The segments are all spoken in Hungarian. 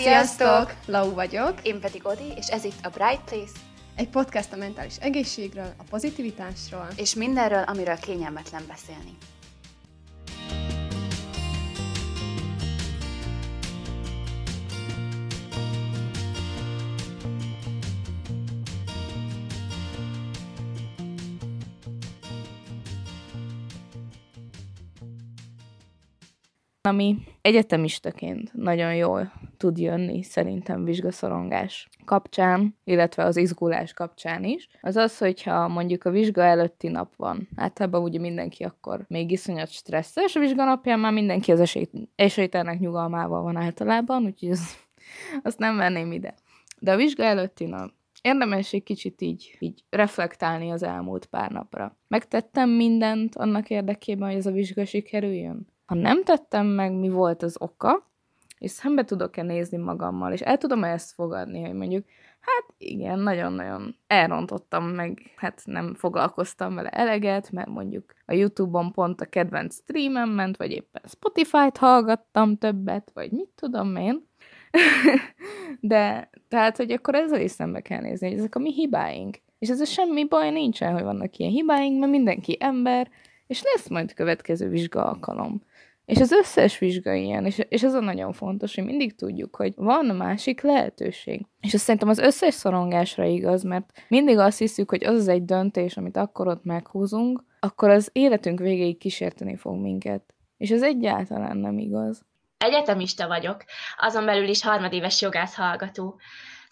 Sziasztok! Lau vagyok. Én pedig Odi, és ez itt a Bright Place. Egy podcast a mentális egészségről, a pozitivitásról. És mindenről, amiről kényelmetlen beszélni. Ami egyetemistaként nagyon jól tud jönni szerintem vizsgaszorongás kapcsán, illetve az izgulás kapcsán is, az az, hogyha mondjuk a vizsga előtti nap van. Általában ugye mindenki akkor még iszonyat stresszes, a vizsga napján már mindenki az esélyt, esélytelnek nyugalmával van általában, úgyhogy az, azt nem venném ide. De a vizsga előtti nap érdemes egy kicsit így, így reflektálni az elmúlt pár napra. Megtettem mindent annak érdekében, hogy ez a vizsga sikerüljön? Ha nem tettem meg, mi volt az oka, és szembe tudok-e nézni magammal, és el tudom-e ezt fogadni, hogy mondjuk, hát igen, nagyon-nagyon elrontottam meg, hát nem foglalkoztam vele eleget, mert mondjuk a Youtube-on pont a kedvenc streamem ment, vagy éppen Spotify-t hallgattam többet, vagy mit tudom én. De, tehát, hogy akkor ezzel is szembe kell nézni, hogy ezek a mi hibáink. És ez semmi baj nincsen, hogy vannak ilyen hibáink, mert mindenki ember, és lesz majd következő vizsga alkalom. És az összes vizsga ilyen, és, és ez a nagyon fontos, hogy mindig tudjuk, hogy van másik lehetőség. És azt szerintem az összes szorongásra igaz, mert mindig azt hiszük, hogy az az egy döntés, amit akkor ott meghúzunk, akkor az életünk végéig kísérteni fog minket. És ez egyáltalán nem igaz. Egyetemista vagyok, azon belül is harmadéves jogász hallgató.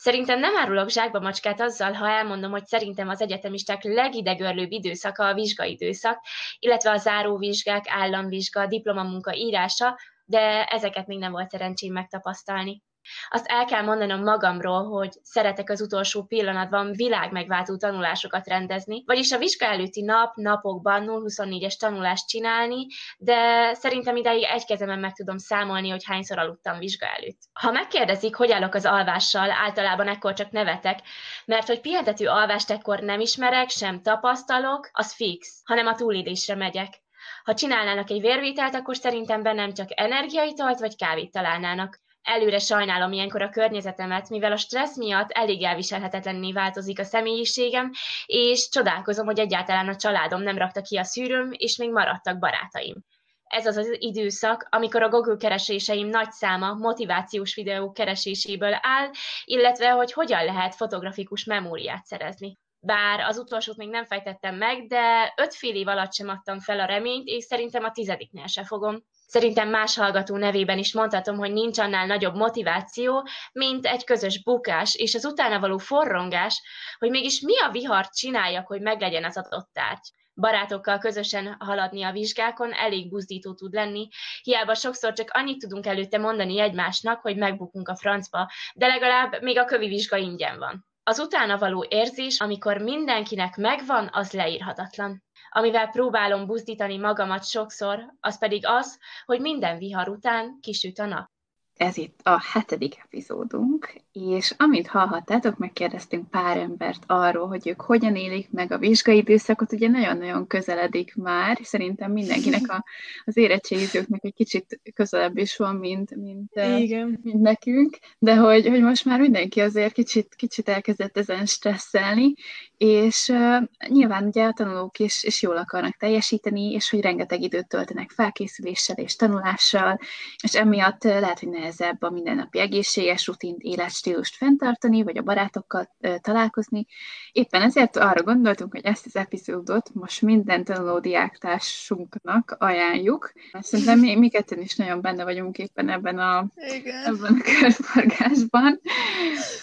Szerintem nem árulok zsákba macskát azzal, ha elmondom, hogy szerintem az egyetemisták legidegörlőbb időszaka a vizsgaidőszak, illetve a záróvizsgák, államvizsga, diplomamunka írása, de ezeket még nem volt szerencsém megtapasztalni. Azt el kell mondanom magamról, hogy szeretek az utolsó pillanatban világmegváltó tanulásokat rendezni, vagyis a vizsga előtti nap, napokban 0-24-es tanulást csinálni, de szerintem ideig egy kezemen meg tudom számolni, hogy hányszor aludtam vizsga előtt. Ha megkérdezik, hogy állok az alvással, általában ekkor csak nevetek, mert hogy pihentető alvást ekkor nem ismerek, sem tapasztalok, az fix, hanem a túlélésre megyek. Ha csinálnának egy vérvételt, akkor szerintem bennem csak energiaitalt vagy kávét találnának. Előre sajnálom ilyenkor a környezetemet, mivel a stressz miatt elég elviselhetetlenné változik a személyiségem, és csodálkozom, hogy egyáltalán a családom nem rakta ki a szűrőm, és még maradtak barátaim. Ez az az időszak, amikor a Google kereséseim nagy száma motivációs videók kereséséből áll, illetve hogy hogyan lehet fotografikus memóriát szerezni bár az utolsót még nem fejtettem meg, de öt fél év alatt sem adtam fel a reményt, és szerintem a tizediknél se fogom. Szerintem más hallgató nevében is mondhatom, hogy nincs annál nagyobb motiváció, mint egy közös bukás, és az utána való forrongás, hogy mégis mi a vihart csináljak, hogy meglegyen az adott tárgy. Barátokkal közösen haladni a vizsgákon elég buzdító tud lenni, hiába sokszor csak annyit tudunk előtte mondani egymásnak, hogy megbukunk a francba, de legalább még a kövi vizsga ingyen van. Az utána való érzés, amikor mindenkinek megvan, az leírhatatlan. Amivel próbálom buzdítani magamat sokszor, az pedig az, hogy minden vihar után kisüt a nap. Ez itt a hetedik epizódunk, és amit hallhattátok, megkérdeztünk pár embert arról, hogy ők hogyan élik meg a vizsgai időszakot, ugye nagyon-nagyon közeledik már, szerintem mindenkinek a, az érettségizőknek egy kicsit közelebb is van, mint, mint, Igen. mint nekünk, de hogy, hogy most már mindenki azért kicsit, kicsit elkezdett ezen stresszelni, és uh, nyilván ugye a tanulók is, is jól akarnak teljesíteni, és hogy rengeteg időt töltenek felkészüléssel és tanulással, és emiatt uh, lehet, hogy nehezebb a mindennapi egészséges rutint, életstílust fenntartani, vagy a barátokkal találkozni. Éppen ezért arra gondoltunk, hogy ezt az epizódot most minden tanulódiáktársunknak ajánljuk. Szerintem mi, mi ketten is nagyon benne vagyunk éppen ebben a, Igen. ebben a körforgásban.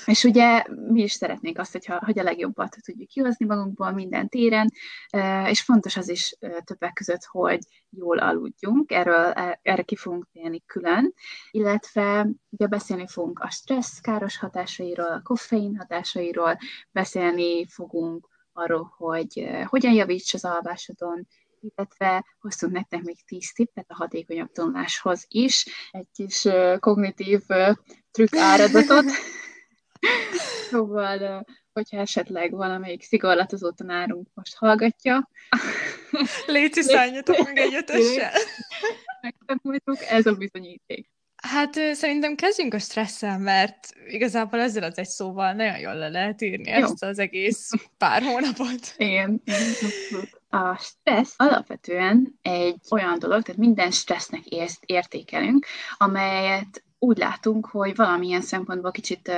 És ugye mi is szeretnénk azt, hogyha, hogy a legjobbat tudjuk kihozni magunkból minden téren, és fontos az is többek között, hogy jól aludjunk, erről erre ki fogunk térni külön, illetve ugye beszélni fogunk a stressz káros hatásairól, a koffein hatásairól, beszélni fogunk arról, hogy hogyan javíts az alvásodon, illetve hoztunk nektek még 10 tippet a hatékonyabb tanuláshoz is, egy kis kognitív trükk áradatot. szóval hogyha esetleg valamelyik szigorlatozó tanárunk most hallgatja. Léci szálljatok meg egy ötössel. Megtanultuk, ez a bizonyíték. Hát szerintem kezdjünk a stresszel, mert igazából ezzel az egy szóval nagyon jól le lehet írni Jó. ezt az egész pár hónapot. Igen, a stressz alapvetően egy olyan dolog, tehát minden stressznek értékelünk, amelyet úgy látunk, hogy valamilyen szempontból kicsit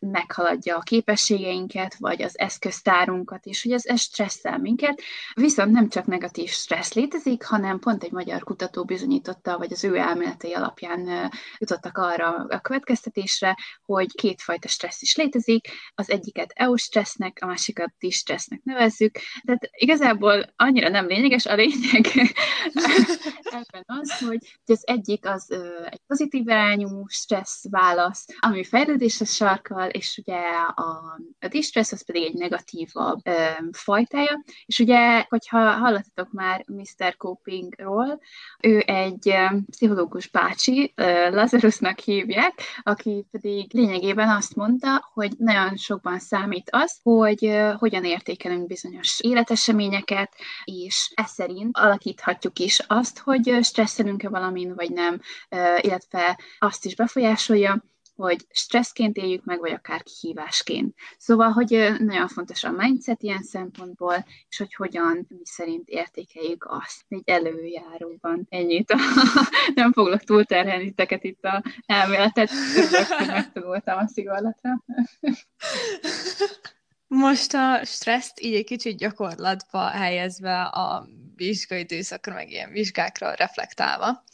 meghaladja a képességeinket, vagy az eszköztárunkat, és hogy ez, ez stresszel minket. Viszont nem csak negatív stressz létezik, hanem pont egy magyar kutató bizonyította, vagy az ő elméletei alapján jutottak arra a következtetésre, hogy kétfajta stressz is létezik, az egyiket EU stressznek, a másikat is stressznek nevezzük. Tehát igazából annyira nem lényeges, a lényeg ebben az, hogy az egyik az egy pozitív irányú stressz válasz, ami fejlődéshez sarkal, és ugye a, a distress az pedig egy negatívabb ö, fajtája, és ugye, hogyha hallottatok már Mr. Copingról, ő egy ö, pszichológus bácsi, ö, Lazarusnak hívják, aki pedig lényegében azt mondta, hogy nagyon sokban számít az, hogy ö, hogyan értékelünk bizonyos életeseményeket, és ez szerint alakíthatjuk is azt, hogy stresszelünk-e valamin, vagy nem, ö, illetve azt is befolyásolja, hogy stresszként éljük meg, vagy akár kihívásként. Szóval, hogy nagyon fontos a mindset ilyen szempontból, és hogy hogyan mi szerint értékeljük azt egy előjáróban. Ennyit. A, nem foglak túlterhelni teket itt a elméletet, örülök, hogy megtanultam a szigorlatra. Most a stresszt így egy kicsit gyakorlatba helyezve a vizsgai időszakra, meg ilyen vizsgákra reflektálva.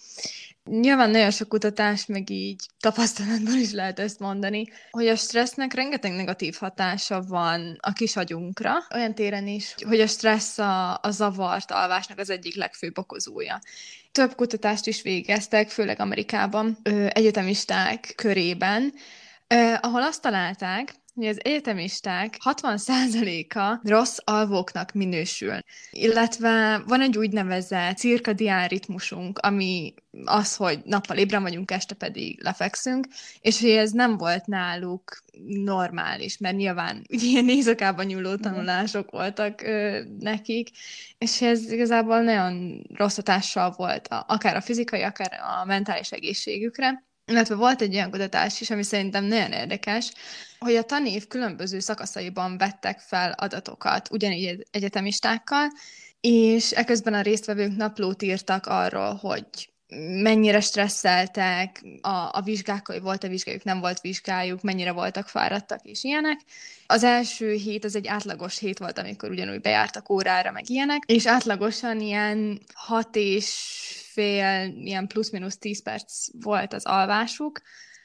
Nyilván nagyon sok kutatás, meg így tapasztalatból is lehet ezt mondani, hogy a stressznek rengeteg negatív hatása van a kis agyunkra, olyan téren is, hogy a stressz a, a zavart alvásnak az egyik legfőbb okozója. Több kutatást is végeztek, főleg Amerikában, egyetemisták körében, ahol azt találták, hogy az egyetemisták 60%-a rossz alvóknak minősül. Illetve van egy úgynevezett cirkadián ritmusunk, ami az, hogy nappal ébren vagyunk, este pedig lefekszünk, és hogy ez nem volt náluk normális, mert nyilván ilyen éjszakában nyúló tanulások voltak ö, nekik, és ez igazából nagyon rossz hatással volt, a, akár a fizikai, akár a mentális egészségükre. Illetve volt egy olyan kutatás is, ami szerintem nagyon érdekes, hogy a tanév különböző szakaszaiban vettek fel adatokat, ugyanígy egyetemistákkal, és eközben a résztvevők naplót írtak arról, hogy mennyire stresszeltek, a, a vizsgákkal, volt-e vizsgájuk, nem volt vizsgájuk, mennyire voltak fáradtak, és ilyenek. Az első hét az egy átlagos hét volt, amikor ugyanúgy bejártak órára, meg ilyenek, és átlagosan ilyen hat és fél, ilyen plusz-minusz 10 perc volt az alvásuk.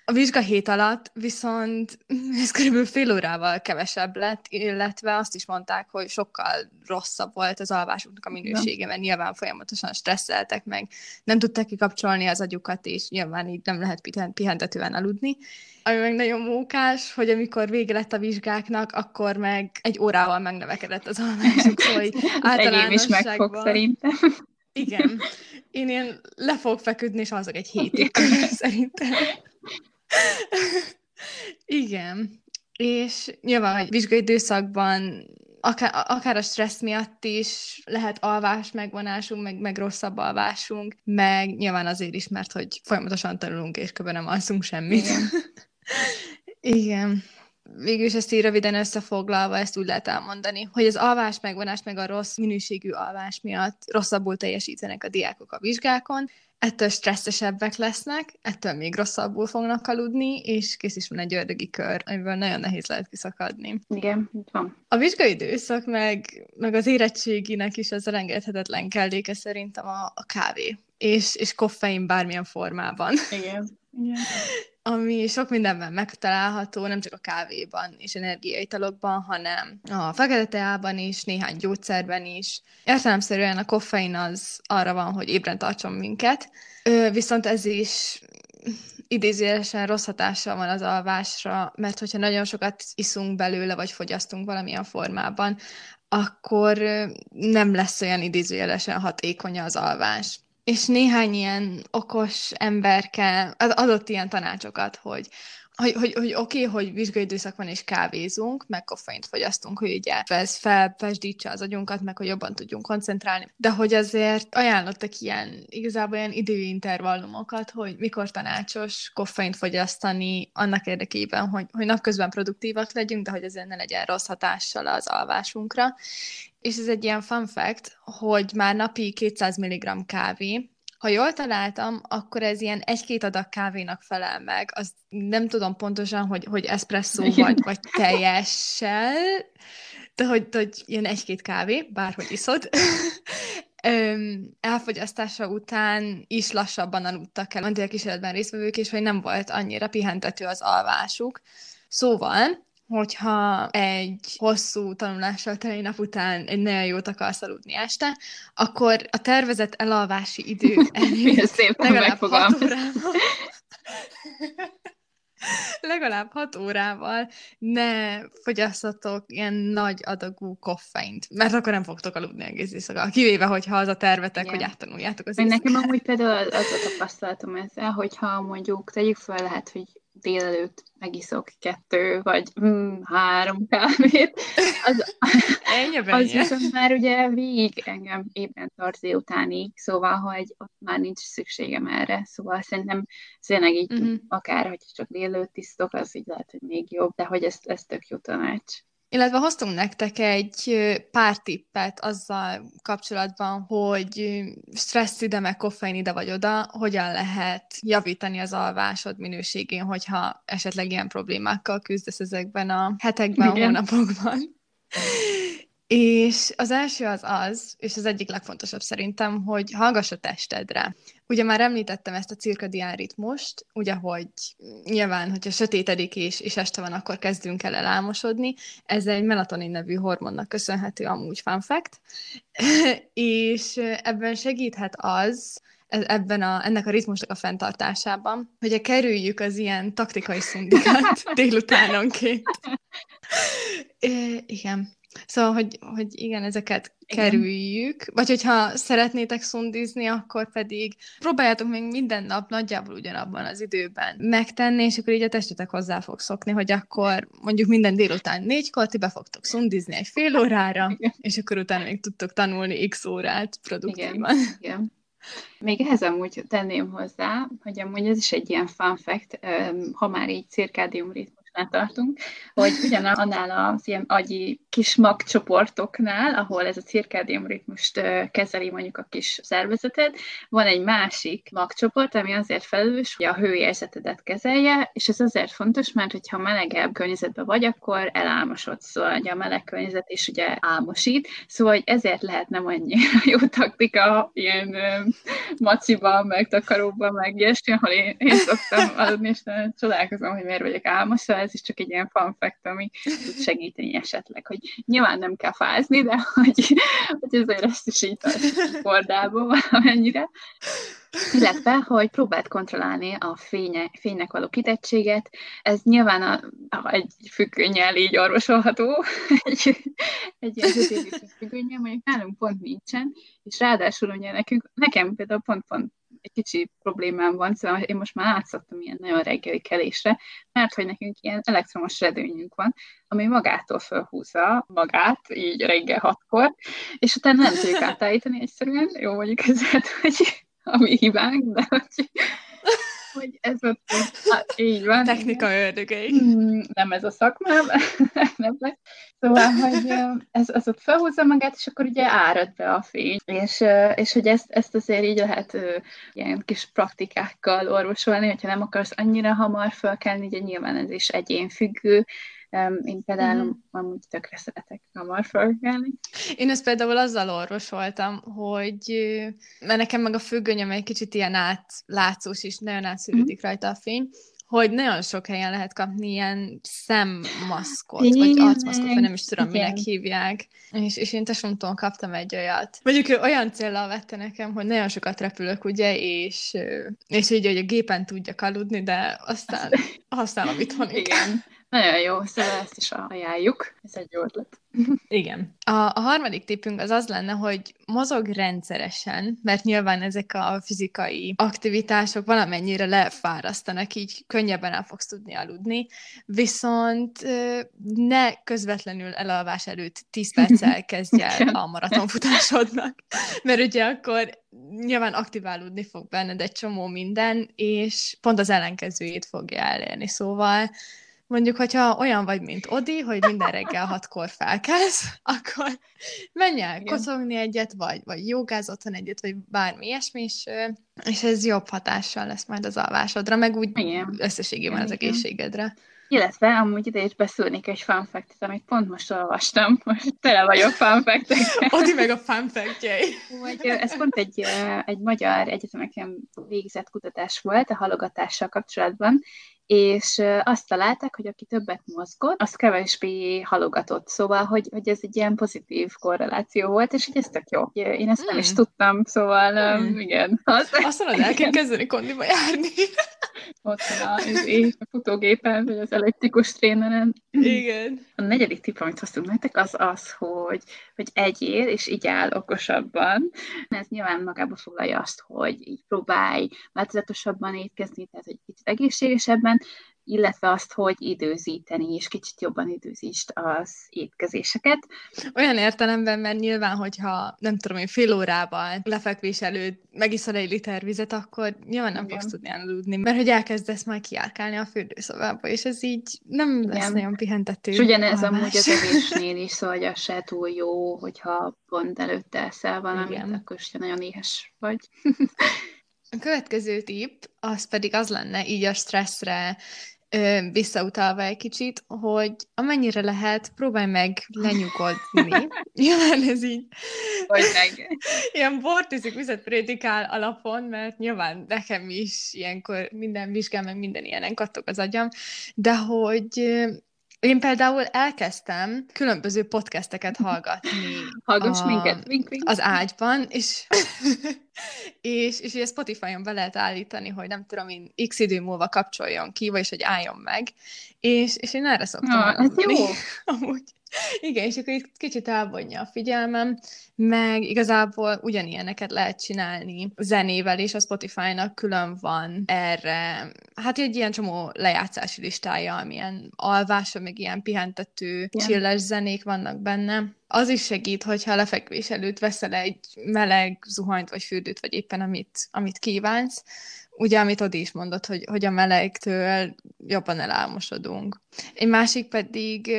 A vizsgahét alatt viszont ez körülbelül fél órával kevesebb lett, illetve azt is mondták, hogy sokkal rosszabb volt az alvásuknak a minősége, mert nyilván folyamatosan stresszeltek meg, nem tudták kikapcsolni az agyukat, és nyilván így nem lehet pihentetően aludni. Ami meg nagyon mókás, hogy amikor vége lett a vizsgáknak, akkor meg egy órával megnövekedett az alvásuk, szóval általánosságban... is megfog szerintem. Igen. Én ilyen le fogok feküdni, és azok egy hétig szerintem. Igen. És nyilván, hogy vizsgai időszakban akár, akár a stressz miatt is lehet alvás megvonásunk, meg, meg rosszabb alvásunk, meg nyilván azért is, mert hogy folyamatosan tanulunk, és kb. nem alszunk semmit. Igen. Igen végül is ezt így röviden összefoglalva ezt úgy lehet elmondani, hogy az alvás megvonás meg a rossz minőségű alvás miatt rosszabbul teljesítenek a diákok a vizsgákon, ettől stresszesebbek lesznek, ettől még rosszabbul fognak aludni, és kész is van egy ördögi kör, amiből nagyon nehéz lehet kiszakadni. Igen, itt van. A vizsgai időszak, meg, meg az érettséginek is az elengedhetetlen kelléke szerintem a, a kávé, és, és koffein bármilyen formában. Igen. Igen ami sok mindenben megtalálható, nem csak a kávéban és energiaitalokban, hanem a fekete teában is, néhány gyógyszerben is. Értelemszerűen a koffein az arra van, hogy ébren tartson minket, viszont ez is idézőjelesen rossz hatással van az alvásra, mert hogyha nagyon sokat iszunk belőle, vagy fogyasztunk valamilyen formában, akkor nem lesz olyan idézőjelesen hatékony az alvás és néhány ilyen okos emberke adott ilyen tanácsokat, hogy, hogy, hogy, hogy oké, okay, hogy vizsgai időszak van és kávézunk, meg koffeint fogyasztunk, hogy ugye ez felpesdítse az agyunkat, meg hogy jobban tudjunk koncentrálni. De hogy azért ajánlottak ilyen, igazából ilyen időintervallumokat, hogy mikor tanácsos koffeint fogyasztani annak érdekében, hogy, hogy napközben produktívak legyünk, de hogy ezért ne legyen rossz hatással az alvásunkra. És ez egy ilyen fun fact, hogy már napi 200 mg kávé, ha jól találtam, akkor ez ilyen egy-két adag kávénak felel meg. Az nem tudom pontosan, hogy, hogy espresszó vagy, vagy teljessel, de hogy, hogy ilyen egy-két kávé, bárhogy iszod. elfogyasztása után is lassabban aludtak el a kísérletben résztvevők, és hogy nem volt annyira pihentető az alvásuk. Szóval hogyha egy hosszú tanulással teli nap után egy nagyon jót akarsz aludni este, akkor a tervezett elalvási idő előtt legalább 6 órával, legalább 6 órával ne fogyasszatok ilyen nagy adagú koffeint, mert akkor nem fogtok aludni egész éjszaka. Kivéve, hogyha az a tervetek, Igen. hogy áttanuljátok az éjszakát. Nekem amúgy például az a tapasztalatom ezzel, hogyha mondjuk tegyük fel lehet, hogy délelőtt megiszok kettő, vagy mm, három kávét, az, az viszont már ugye végig engem ébren tart délutánig, szóval, hogy ott már nincs szükségem erre, szóval szerintem tényleg így, uh-huh. akár, hogy csak délelőtt isztok, az így lehet, hogy még jobb, de hogy ez, ez tök jó tanács. Illetve hoztunk nektek egy pár tippet azzal kapcsolatban, hogy stressz ide, meg koffein ide vagy oda, hogyan lehet javítani az alvásod minőségén, hogyha esetleg ilyen problémákkal küzdesz ezekben a hetekben, Igen. hónapokban. És az első az az, és az egyik legfontosabb szerintem, hogy hallgass a testedre. Ugye már említettem ezt a cirkadián ritmust, ugye, hogy nyilván, hogyha sötétedik és, és este van, akkor kezdünk el elálmosodni. Ez egy melatonin nevű hormonnak köszönhető amúgy fun fact. és ebben segíthet az, e, ebben a, ennek a ritmusnak a fenntartásában, hogy kerüljük az ilyen taktikai szundikat délutánonként. igen. Szóval, hogy, hogy igen, ezeket igen. kerüljük, vagy hogyha szeretnétek szundizni, akkor pedig próbáljátok még minden nap nagyjából ugyanabban az időben megtenni, és akkor így a testetek hozzá fog szokni, hogy akkor mondjuk minden délután négykor ti be fogtok szundizni egy fél órára, igen. és akkor utána még tudtok tanulni x órát produktívan. Igen. igen. Még ehhez amúgy tenném hozzá, hogy amúgy ez is egy ilyen fun fact, ha már így cirkádium ritmus már tartunk, hogy ugyanannál az ilyen agyi kis magcsoportoknál, ahol ez a cirkádium ritmust kezeli mondjuk a kis szervezeted, van egy másik magcsoport, ami azért felelős, hogy a hőérzetedet kezelje, és ez azért fontos, mert hogyha melegebb környezetben vagy, akkor elálmosodsz, szóval a meleg környezet is ugye álmosít, szóval hogy ezért lehet nem annyira jó taktika ilyen maciban, meg takaróban, meg ilyesmi, ahol én, én szoktam aludni, és csodálkozom, hogy miért vagyok álmos, szóval ez is csak egy ilyen fun ami tud segíteni esetleg, hogy nyilván nem kell fázni, de hogy, hogy azért ezt is így kordába valamennyire. Illetve, hogy próbált kontrollálni a fénye, fénynek való kitettséget. Ez nyilván a, a, egy függönnyel így orvosolható, egy, egy ilyen függönnyel, mondjuk nálunk pont nincsen, és ráadásul ugye nekünk, nekem például pont-pont egy kicsi problémám van, szóval én most már átszoktam ilyen nagyon reggeli kelésre, mert hogy nekünk ilyen elektromos redőnyünk van, ami magától felhúzza magát, így reggel hatkor, és utána nem tudjuk átállítani egyszerűen. Jó, mondjuk ez hogy a mi hibánk, de hogy hogy ez ott, hát így van. Technika ördögei. Hmm, nem ez a szakmám, nem lesz. Szóval, hogy ez, ez ott felhúzza magát, és akkor ugye árad be a fény. És, és hogy ezt, ezt azért így lehet ilyen kis praktikákkal orvosolni, hogyha nem akarsz annyira hamar felkelni, ugye nyilván ez is egyénfüggő, én például mm. amúgy tökre szeretek hamar felkelni. Én ezt például azzal orvosoltam, hogy mert nekem meg a függönyöm egy kicsit ilyen átlátszós, és nagyon átszűrődik mm. rajta a fény, hogy nagyon sok helyen lehet kapni ilyen szemmaszkot, vagy arcmaszkot, vagy nem is tudom, Igen. minek hívják. És, és én tesomtól kaptam egy olyat. Mondjuk ő olyan célral vette nekem, hogy nagyon sokat repülök, ugye, és, és így, hogy a gépen tudjak aludni, de aztán használom itthon. Igen. Nagyon jó, szóval ezt is ajánljuk. Ez egy jó ötlet. Igen. A, a harmadik tippünk az az lenne, hogy mozog rendszeresen, mert nyilván ezek a fizikai aktivitások valamennyire lefárasztanak, így könnyebben el fogsz tudni aludni, viszont ne közvetlenül elalvás előtt 10 perccel kezdj el a maratonfutásodnak, mert ugye akkor nyilván aktiválódni fog benned egy csomó minden, és pont az ellenkezőjét fogja elérni, szóval mondjuk, hogyha olyan vagy, mint Odi, hogy minden reggel hatkor felkelsz, akkor menj el Igen. kocogni egyet, vagy, vagy jogáz otthon egyet, vagy bármi ilyesmi, és, és ez jobb hatással lesz majd az alvásodra, meg úgy Igen. összességében Igen. az egészségedre. Illetve amúgy ide is beszélnék egy fact amit pont most olvastam, most tele vagyok fact Odi meg a Hogy ez pont egy, egy magyar egyetemeken végzett kutatás volt a halogatással kapcsolatban, és azt találták, hogy aki többet mozgott, az kevésbé halogatott. Szóval, hogy, hogy ez egy ilyen pozitív korreláció volt, és hogy ez tök jó. Én ezt mm. nem is hmm. tudtam, szóval mm. igen. Az, azt mondod, el kell kezdeni kondiba járni. Ott van a, a futógépen, vagy az elektrikus tréneren. Igen. A negyedik tipp, amit hoztunk nektek, az az, hogy, hogy egyél, és így áll okosabban. Ez nyilván magába foglalja azt, hogy így próbálj változatosabban étkezni, tehát egy kicsit egészségesebben, illetve azt, hogy időzíteni, és kicsit jobban időzítsd az étkezéseket. Olyan értelemben, mert nyilván, hogyha nem tudom én fél órával lefekvés előtt megiszol egy liter vizet, akkor nyilván nem Igen. fogsz tudni aludni, mert hogy elkezdesz majd kiárkálni a fürdőszobába, és ez így nem Igen. lesz nagyon pihentető. És ugyanez amúgy az evésnél is, szóval hogy az se túl jó, hogyha pont előtte eszel valamit, Igen. akkor is nagyon éhes vagy. A következő tipp, az pedig az lenne így a stresszre ö, visszautalva egy kicsit, hogy amennyire lehet, próbálj meg lenyugodni. nyilván ez így... Hogy meg. Ilyen bortiszik vizet prédikál alapon, mert nyilván nekem is ilyenkor minden vizsgál, meg minden ilyenen kattog az agyam, de hogy én például elkezdtem különböző podcasteket hallgatni. Hallgass a, minket, wink, wink. Az ágyban, és, és, és ugye Spotify-on be lehet állítani, hogy nem tudom én x idő múlva kapcsoljon ki, vagyis hogy álljon meg, és, és én erre szoktam Na, ez jó. Amúgy. Igen, és akkor itt kicsit elvonja a figyelmem, meg igazából ugyanilyeneket lehet csinálni zenével, és a Spotify-nak külön van erre, hát egy ilyen csomó lejátszási listája, amilyen alvásra, meg ilyen pihentető, yeah. zenék vannak benne. Az is segít, hogyha lefekvés előtt veszel egy meleg zuhanyt, vagy fürdőt, vagy éppen amit, amit kívánsz, ugye, amit Odi is mondott, hogy, hogy a melegtől jobban elálmosodunk. Egy másik pedig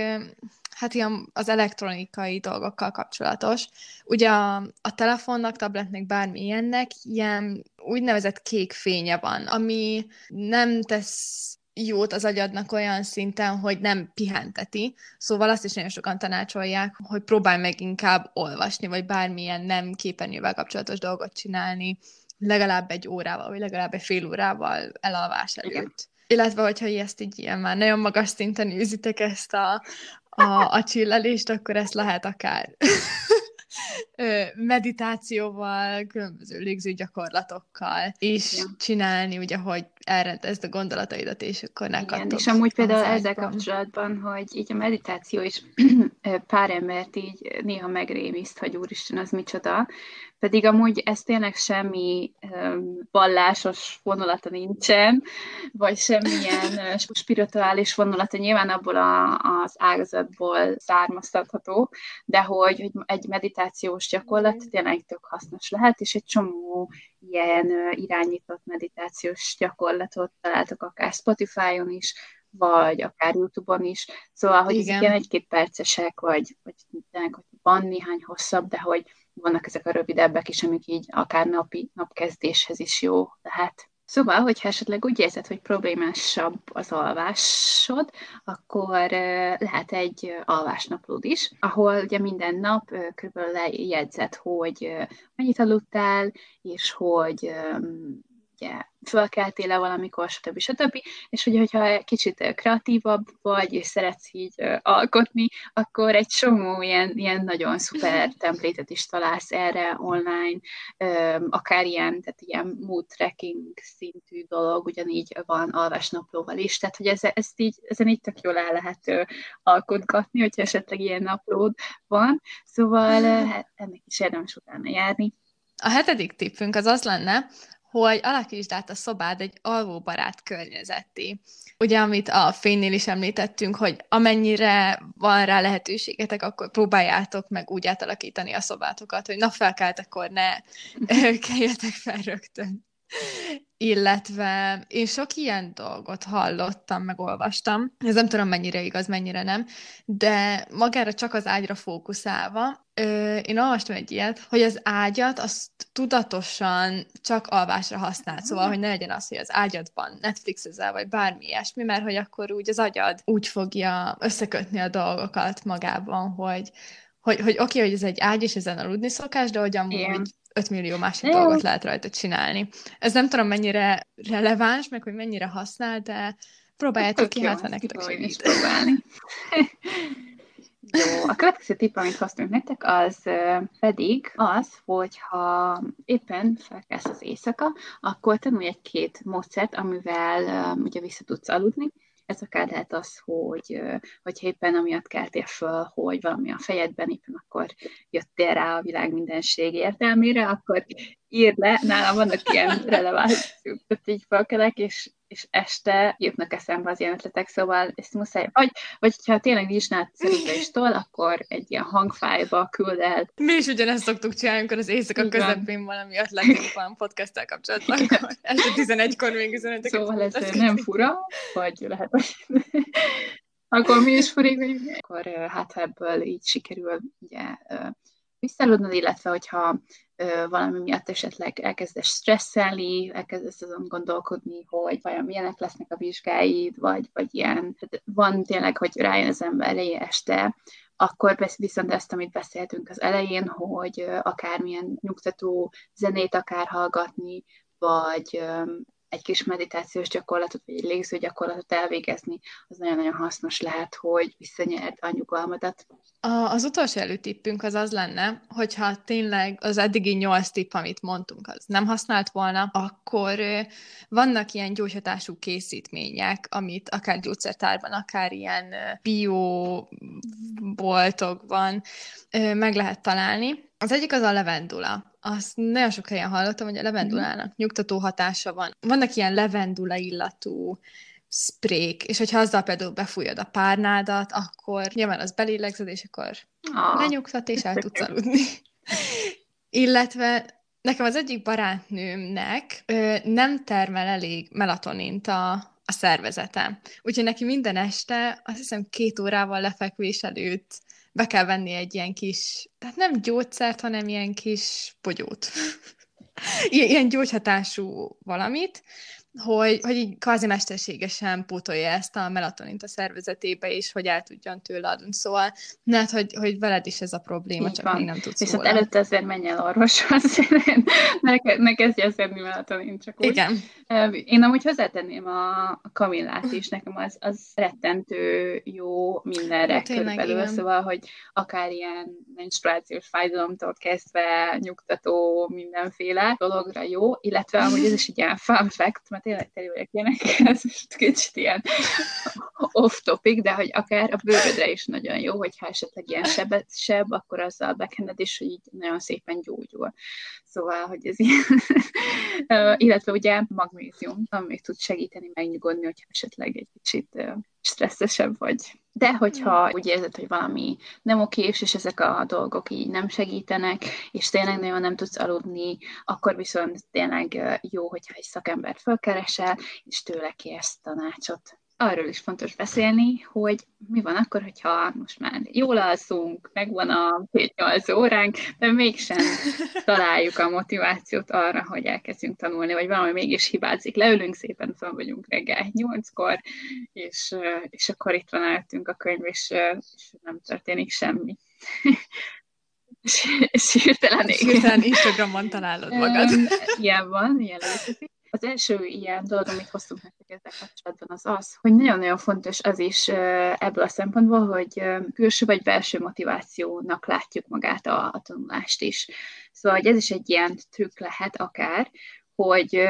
hát ilyen az elektronikai dolgokkal kapcsolatos. Ugye a, a telefonnak, tabletnek, bármi ilyennek ilyen úgynevezett kék fénye van, ami nem tesz jót az agyadnak olyan szinten, hogy nem pihenteti. Szóval azt is nagyon sokan tanácsolják, hogy próbálj meg inkább olvasni, vagy bármilyen nem képernyővel kapcsolatos dolgot csinálni, legalább egy órával, vagy legalább egy fél órával elalvás előtt. Igen. Illetve, hogyha ezt így ilyen már nagyon magas szinten űzitek ezt a, a, a csillelést, akkor ezt lehet akár meditációval, különböző légző gyakorlatokkal is ja. csinálni, ugye, hogy elrendezd a gondolataidat, és akkor ne Igen, és amúgy például ezzel kapcsolatban, hogy így a meditáció is pár embert így néha megrémiszt, hogy úristen, az micsoda, pedig amúgy ez tényleg semmi vallásos vonulata nincsen, vagy semmilyen spirituális vonulata, nyilván abból a, az ágazatból származtatható, de hogy, hogy egy meditációs gyakorlat tényleg tök hasznos lehet, és egy csomó ilyen irányított meditációs gyakorlatot találtok akár Spotify-on is, vagy akár YouTube-on is, szóval, hogy Igen. ezek ilyen egy-két percesek, vagy, vagy tényleg, hogy van néhány hosszabb, de hogy vannak ezek a rövidebbek is, amik így akár napi napkezdéshez is jó lehet. Szóval, hogyha esetleg úgy érzed, hogy problémásabb az alvásod, akkor lehet egy alvásnaplód is, ahol ugye minden nap körülbelül lejegyzed, hogy mennyit aludtál, és hogy ugye fölkeltél-e valamikor, stb. stb. És ugye, hogyha kicsit kreatívabb vagy, és szeretsz így alkotni, akkor egy csomó ilyen, ilyen nagyon szuper templétet is találsz erre online, akár ilyen, tehát ilyen mood tracking szintű dolog, ugyanígy van alvásnaplóval is, tehát hogy ez, ezt így, ezen így tök jól el lehet alkotgatni, hogyha esetleg ilyen naplód van, szóval hát ennek is érdemes utána járni. A hetedik tippünk az az lenne, hogy alakítsd át a szobád egy alvóbarát környezetté. Ugye, amit a fénynél is említettünk, hogy amennyire van rá lehetőségetek, akkor próbáljátok meg úgy átalakítani a szobátokat, hogy napfelkeltekor ne keljetek fel rögtön illetve én sok ilyen dolgot hallottam, meg olvastam, ez nem tudom mennyire igaz, mennyire nem, de magára csak az ágyra fókuszálva, ö, én olvastam egy ilyet, hogy az ágyat azt tudatosan csak alvásra használ, szóval, hogy ne legyen az, hogy az ágyadban Netflixezel, vagy bármi ilyesmi, mert hogy akkor úgy az agyad úgy fogja összekötni a dolgokat magában, hogy hogy, hogy oké, okay, hogy ez egy ágy, és ezen aludni szokás, de hogy amúgy Igen 5 millió másik Jó. dolgot lehet rajta csinálni. Ez nem tudom, mennyire releváns, meg hogy mennyire használ, de próbáljátok ki, hát ha nektek segít. próbálni. Jó, a következő tipp, amit hoztunk nektek, az pedig az, hogy ha éppen felkelsz az éjszaka, akkor tanulj egy-két módszert, amivel um, ugye vissza tudsz aludni, ez akár lehet az, hogy hogyha éppen amiatt keltél föl, hogy valami a fejedben, éppen akkor jöttél rá a világ mindenség értelmére, akkor írd le, nálam vannak ilyen releváns, tehát így felkelek, és és este jutnak eszembe az ilyen ötletek, szóval ezt muszáj, vagy, vagy ha tényleg nincs nálad akkor egy ilyen hangfájba küld el. Mi is ugyanezt szoktuk csinálni, amikor az éjszaka közepén valami ötletünk van podcasttel kapcsolatban, akkor este 11-kor még üzenetek. Szóval ez nem fura, vagy lehet, hogy akkor mi is furik, akkor hát ebből így sikerül ugye visszaludnod, illetve hogyha valami miatt esetleg elkezdesz stresszelni, elkezdesz azon gondolkodni, hogy vajon milyenek lesznek a vizsgáid, vagy, vagy ilyen. Van tényleg, hogy rájön az ember elejé este, akkor viszont ezt, amit beszéltünk az elején, hogy akármilyen nyugtató zenét akár hallgatni, vagy egy kis meditációs gyakorlatot, vagy egy légző gyakorlatot elvégezni, az nagyon-nagyon hasznos lehet, hogy visszanyerd a nyugalmadat. A, az utolsó előtippünk az az lenne, hogyha tényleg az eddigi nyolc tipp, amit mondtunk, az nem használt volna, akkor vannak ilyen gyógyhatású készítmények, amit akár gyógyszertárban, akár ilyen bio boltokban meg lehet találni. Az egyik az a levendula azt nagyon sok helyen hallottam, hogy a levendulának mm. nyugtató hatása van. Vannak ilyen levendula illatú sprék, és hogyha azzal például befújod a párnádat, akkor nyilván az belélegzed, és akkor ah. lenyugtat, és el tudsz aludni. Illetve nekem az egyik barátnőmnek ö, nem termel elég melatonint a, a szervezete. Úgyhogy neki minden este, azt hiszem két órával lefekvés előtt be kell venni egy ilyen kis, tehát nem gyógyszert, hanem ilyen kis pogyót. ilyen gyógyhatású valamit, hogy, hogy így kvázi mesterségesen pótolja ezt a melatonint a szervezetébe, és hogy el tudjon tőle adni. Szóval lehet, hogy, hogy veled is ez a probléma, Így csak van. még nem tudsz Viszont róla. előtte azért menj el orvoshoz, ne, ne kezdj el szedni melatonint, csak úgy. Igen. Én amúgy hozzátenném a kamillát is, nekem az, az rettentő jó mindenre hát, körülbelül, igen. szóval, hogy akár ilyen menstruációs fájdalomtól kezdve nyugtató mindenféle dologra jó, illetve amúgy ez is egy ilyen fun fact, mert tényleg teli vagyok ez most kicsit ilyen off-topic, de hogy akár a bőrödre is nagyon jó, hogyha esetleg ilyen sebet, seb, akkor azzal bekened is, hogy így nagyon szépen gyógyul. Szóval, hogy ez ilyen, illetve ugye magnézium, ami tud segíteni megnyugodni, hogyha esetleg egy kicsit stresszesebb vagy. De hogyha úgy érzed, hogy valami nem okés, és ezek a dolgok így nem segítenek, és tényleg nagyon nem tudsz aludni, akkor viszont tényleg jó, hogyha egy szakembert felkeresel, és tőle kérsz tanácsot arról is fontos beszélni, hogy mi van akkor, hogyha most már jól alszunk, megvan a 7-8 óránk, de mégsem találjuk a motivációt arra, hogy elkezdjünk tanulni, vagy valami mégis hibázik. Leülünk szépen, fel vagyunk reggel 8-kor, és, és akkor itt van előttünk a könyv, és, és nem történik semmi. és, és hirtelen, hirtelen Instagramon találod magad. ilyen van, ilyen létezik Az első ilyen dolog, amit hoztunk nektek ezzel kapcsolatban, az az, hogy nagyon-nagyon fontos az is ebből a szempontból, hogy külső vagy belső motivációnak látjuk magát a, a tanulást is. Szóval hogy ez is egy ilyen trükk lehet akár, hogy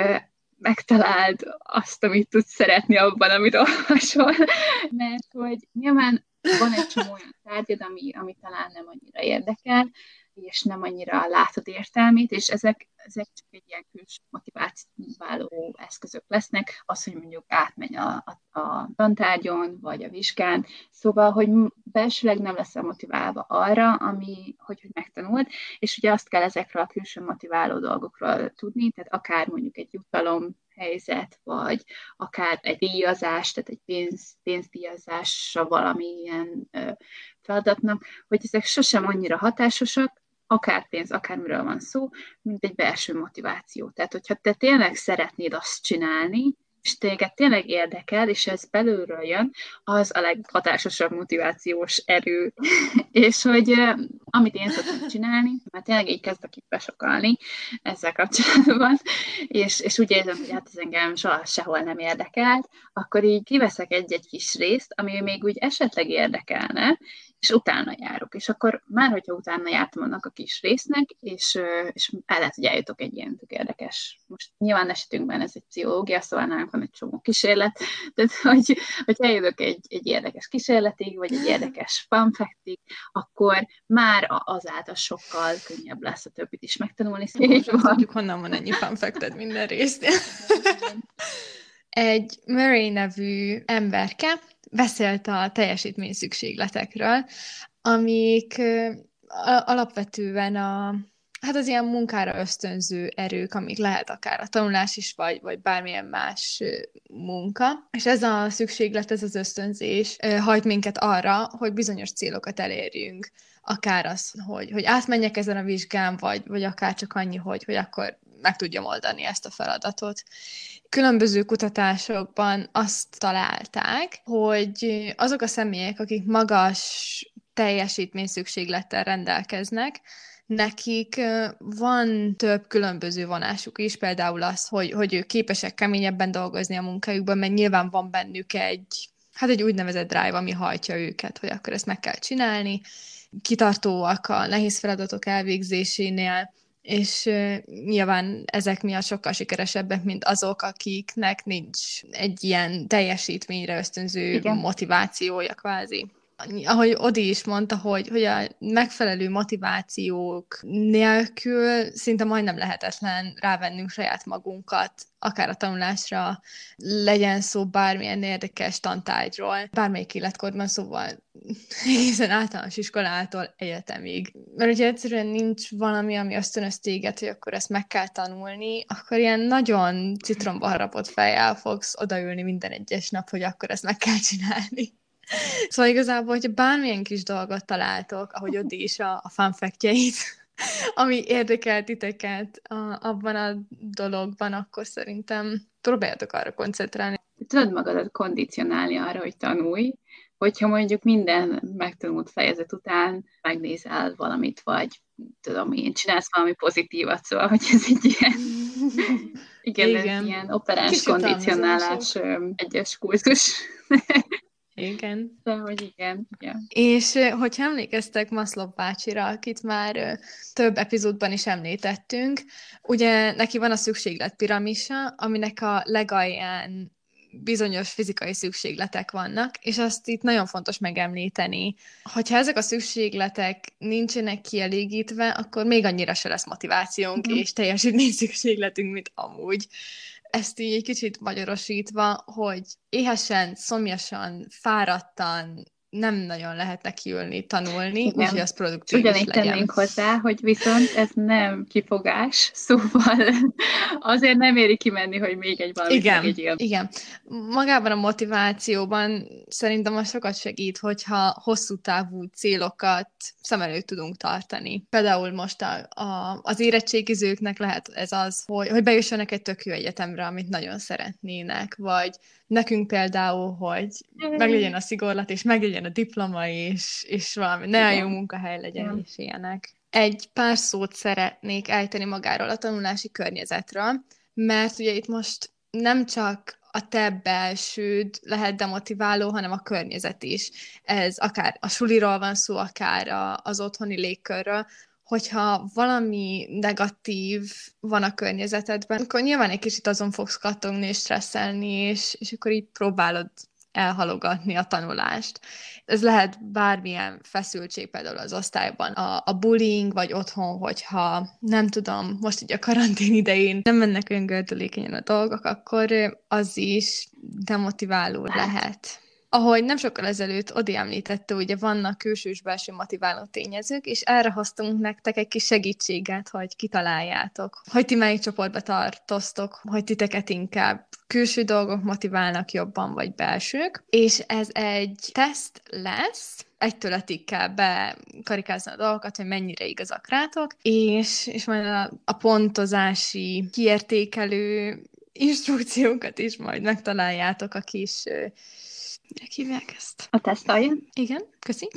megtaláld azt, amit tudsz szeretni abban, amit olvasol. Mert hogy nyilván van egy csomó olyan tárgyad, ami, ami talán nem annyira érdekel, és nem annyira látod értelmét, és ezek, ezek csak egy ilyen külső motiváció eszközök lesznek, az, hogy mondjuk átmegy a, a, a tantárgyon, vagy a vizsgán, szóval, hogy belsőleg nem leszel motiválva arra, ami, hogy, hogy megtanult, és ugye azt kell ezekről a külső motiváló dolgokról tudni, tehát akár mondjuk egy jutalom helyzet, vagy akár egy díjazás, tehát egy pénz, pénzdíjazásra valamilyen ö, feladatnak, hogy ezek sosem annyira hatásosak, akár pénz, akármiről van szó, mint egy belső motiváció. Tehát, hogyha te tényleg szeretnéd azt csinálni, és téged tényleg érdekel, és ez belülről jön, az a leghatásosabb motivációs erő. és hogy amit én szoktam csinálni, mert tényleg így kezdek itt besokalni ezzel kapcsolatban, és, és úgy érzem, hogy hát ez engem soha sehol nem érdekelt, akkor így kiveszek egy-egy kis részt, ami még úgy esetleg érdekelne, és utána járok. És akkor már, hogyha utána jártam annak a kis résznek, és, és el lehet, hogy eljutok egy ilyen tök érdekes. Most nyilván esetünkben ez egy pszichológia, szóval nálunk van egy csomó kísérlet, de hogy, hogy eljutok egy, egy érdekes kísérletig, vagy egy érdekes fanfektig, akkor már azáltal sokkal könnyebb lesz a többit is megtanulni. Van. tudjuk, honnan van ennyi fanfekted minden részt. egy Murray nevű emberke beszélt a teljesítmény szükségletekről, amik alapvetően a, hát az ilyen munkára ösztönző erők, amik lehet akár a tanulás is, vagy, vagy bármilyen más munka. És ez a szükséglet, ez az ösztönzés hajt minket arra, hogy bizonyos célokat elérjünk. Akár az, hogy, hogy átmenjek ezen a vizsgán, vagy, vagy akár csak annyi, hogy, hogy akkor meg tudjam oldani ezt a feladatot. Különböző kutatásokban azt találták, hogy azok a személyek, akik magas teljesítmény szükséglettel rendelkeznek, nekik van több különböző vonásuk is, például az, hogy, hogy ők képesek keményebben dolgozni a munkájukban, mert nyilván van bennük egy, hát egy úgynevezett drive, ami hajtja őket, hogy akkor ezt meg kell csinálni, kitartóak a nehéz feladatok elvégzésénél, és nyilván ezek miatt sokkal sikeresebbek, mint azok, akiknek nincs egy ilyen teljesítményre ösztönző Igen. motivációja kvázi ahogy Odi is mondta, hogy, hogy a megfelelő motivációk nélkül szinte majdnem lehetetlen rávennünk saját magunkat, akár a tanulásra, legyen szó bármilyen érdekes tantárgyról, bármelyik életkorban, szóval egészen általános iskolától egyetemig. Mert ugye egyszerűen nincs valami, ami ösztönöz téged, hogy akkor ezt meg kell tanulni, akkor ilyen nagyon citromba harapott fejjel fogsz odaülni minden egyes nap, hogy akkor ezt meg kell csinálni. Szóval igazából, hogyha bármilyen kis dolgot találtok, ahogy ott is a, a fanfektjeit, ami érdekel titeket a, abban a dologban, akkor szerintem próbáljatok arra koncentrálni. Tudod magadat kondicionálni arra, hogy tanulj, hogyha mondjuk minden megtanult fejezet után megnézel valamit, vagy tudom én, csinálsz valami pozitívat, szóval, hogy ez egy ilyen, igen, igen. ez ilyen operáns kondicionálás egyes kurzus. Igen. De hogy igen, igen. És hogyha emlékeztek Maszlov bácsira, akit már több epizódban is említettünk, ugye neki van a szükséglet piramisa, aminek a legalján bizonyos fizikai szükségletek vannak, és azt itt nagyon fontos megemlíteni. Hogyha ezek a szükségletek nincsenek kielégítve, akkor még annyira se lesz motivációnk mm. és teljesítmény szükségletünk, mint amúgy ezt így egy kicsit magyarosítva, hogy éhesen, szomjasan, fáradtan, nem nagyon lehet nekiülni, tanulni, úgyhogy az produktív Ugyanígy legyen. tennénk hozzá, hogy viszont ez nem kifogás, szóval azért nem éri kimenni, hogy még egy valami igen, egy Igen, magában a motivációban szerintem az sokat segít, hogyha hosszú távú célokat szem előtt tudunk tartani. Például most a, a, az érettségizőknek lehet ez az, hogy, hogy bejussanak egy tök jó egyetemre, amit nagyon szeretnének, vagy nekünk például, hogy meglegyen a szigorlat, és meglegyen a diploma, és, és valami, ne jó munkahely legyen, Igen. és ilyenek. Egy pár szót szeretnék ejteni magáról a tanulási környezetről. mert ugye itt most nem csak a te belsőd lehet demotiváló, hanem a környezet is. Ez akár a suliról van szó, akár a, az otthoni légkörről, hogyha valami negatív van a környezetedben, akkor nyilván egy kicsit azon fogsz kattogni és stresszelni, és, és akkor így próbálod elhalogatni a tanulást. Ez lehet bármilyen feszültség például az osztályban, a, a bullying, vagy otthon, hogyha nem tudom, most ugye a karantén idején nem mennek olyan gördülékenyen a dolgok, akkor az is demotiváló lehet ahogy nem sokkal ezelőtt Odi említette, ugye vannak külső és belső motiváló tényezők, és erre hoztunk nektek egy kis segítséget, hogy kitaláljátok, hogy ti melyik csoportba tartoztok, hogy titeket inkább külső dolgok motiválnak jobban, vagy belsők, és ez egy teszt lesz, egytől ötig kell bekarikázni a dolgokat, hogy mennyire igazak rátok, és, és majd a, a pontozási kiértékelő instrukciókat is majd megtaláljátok a kis Minek hívják ezt? A tesztaljon? Igen, köszi.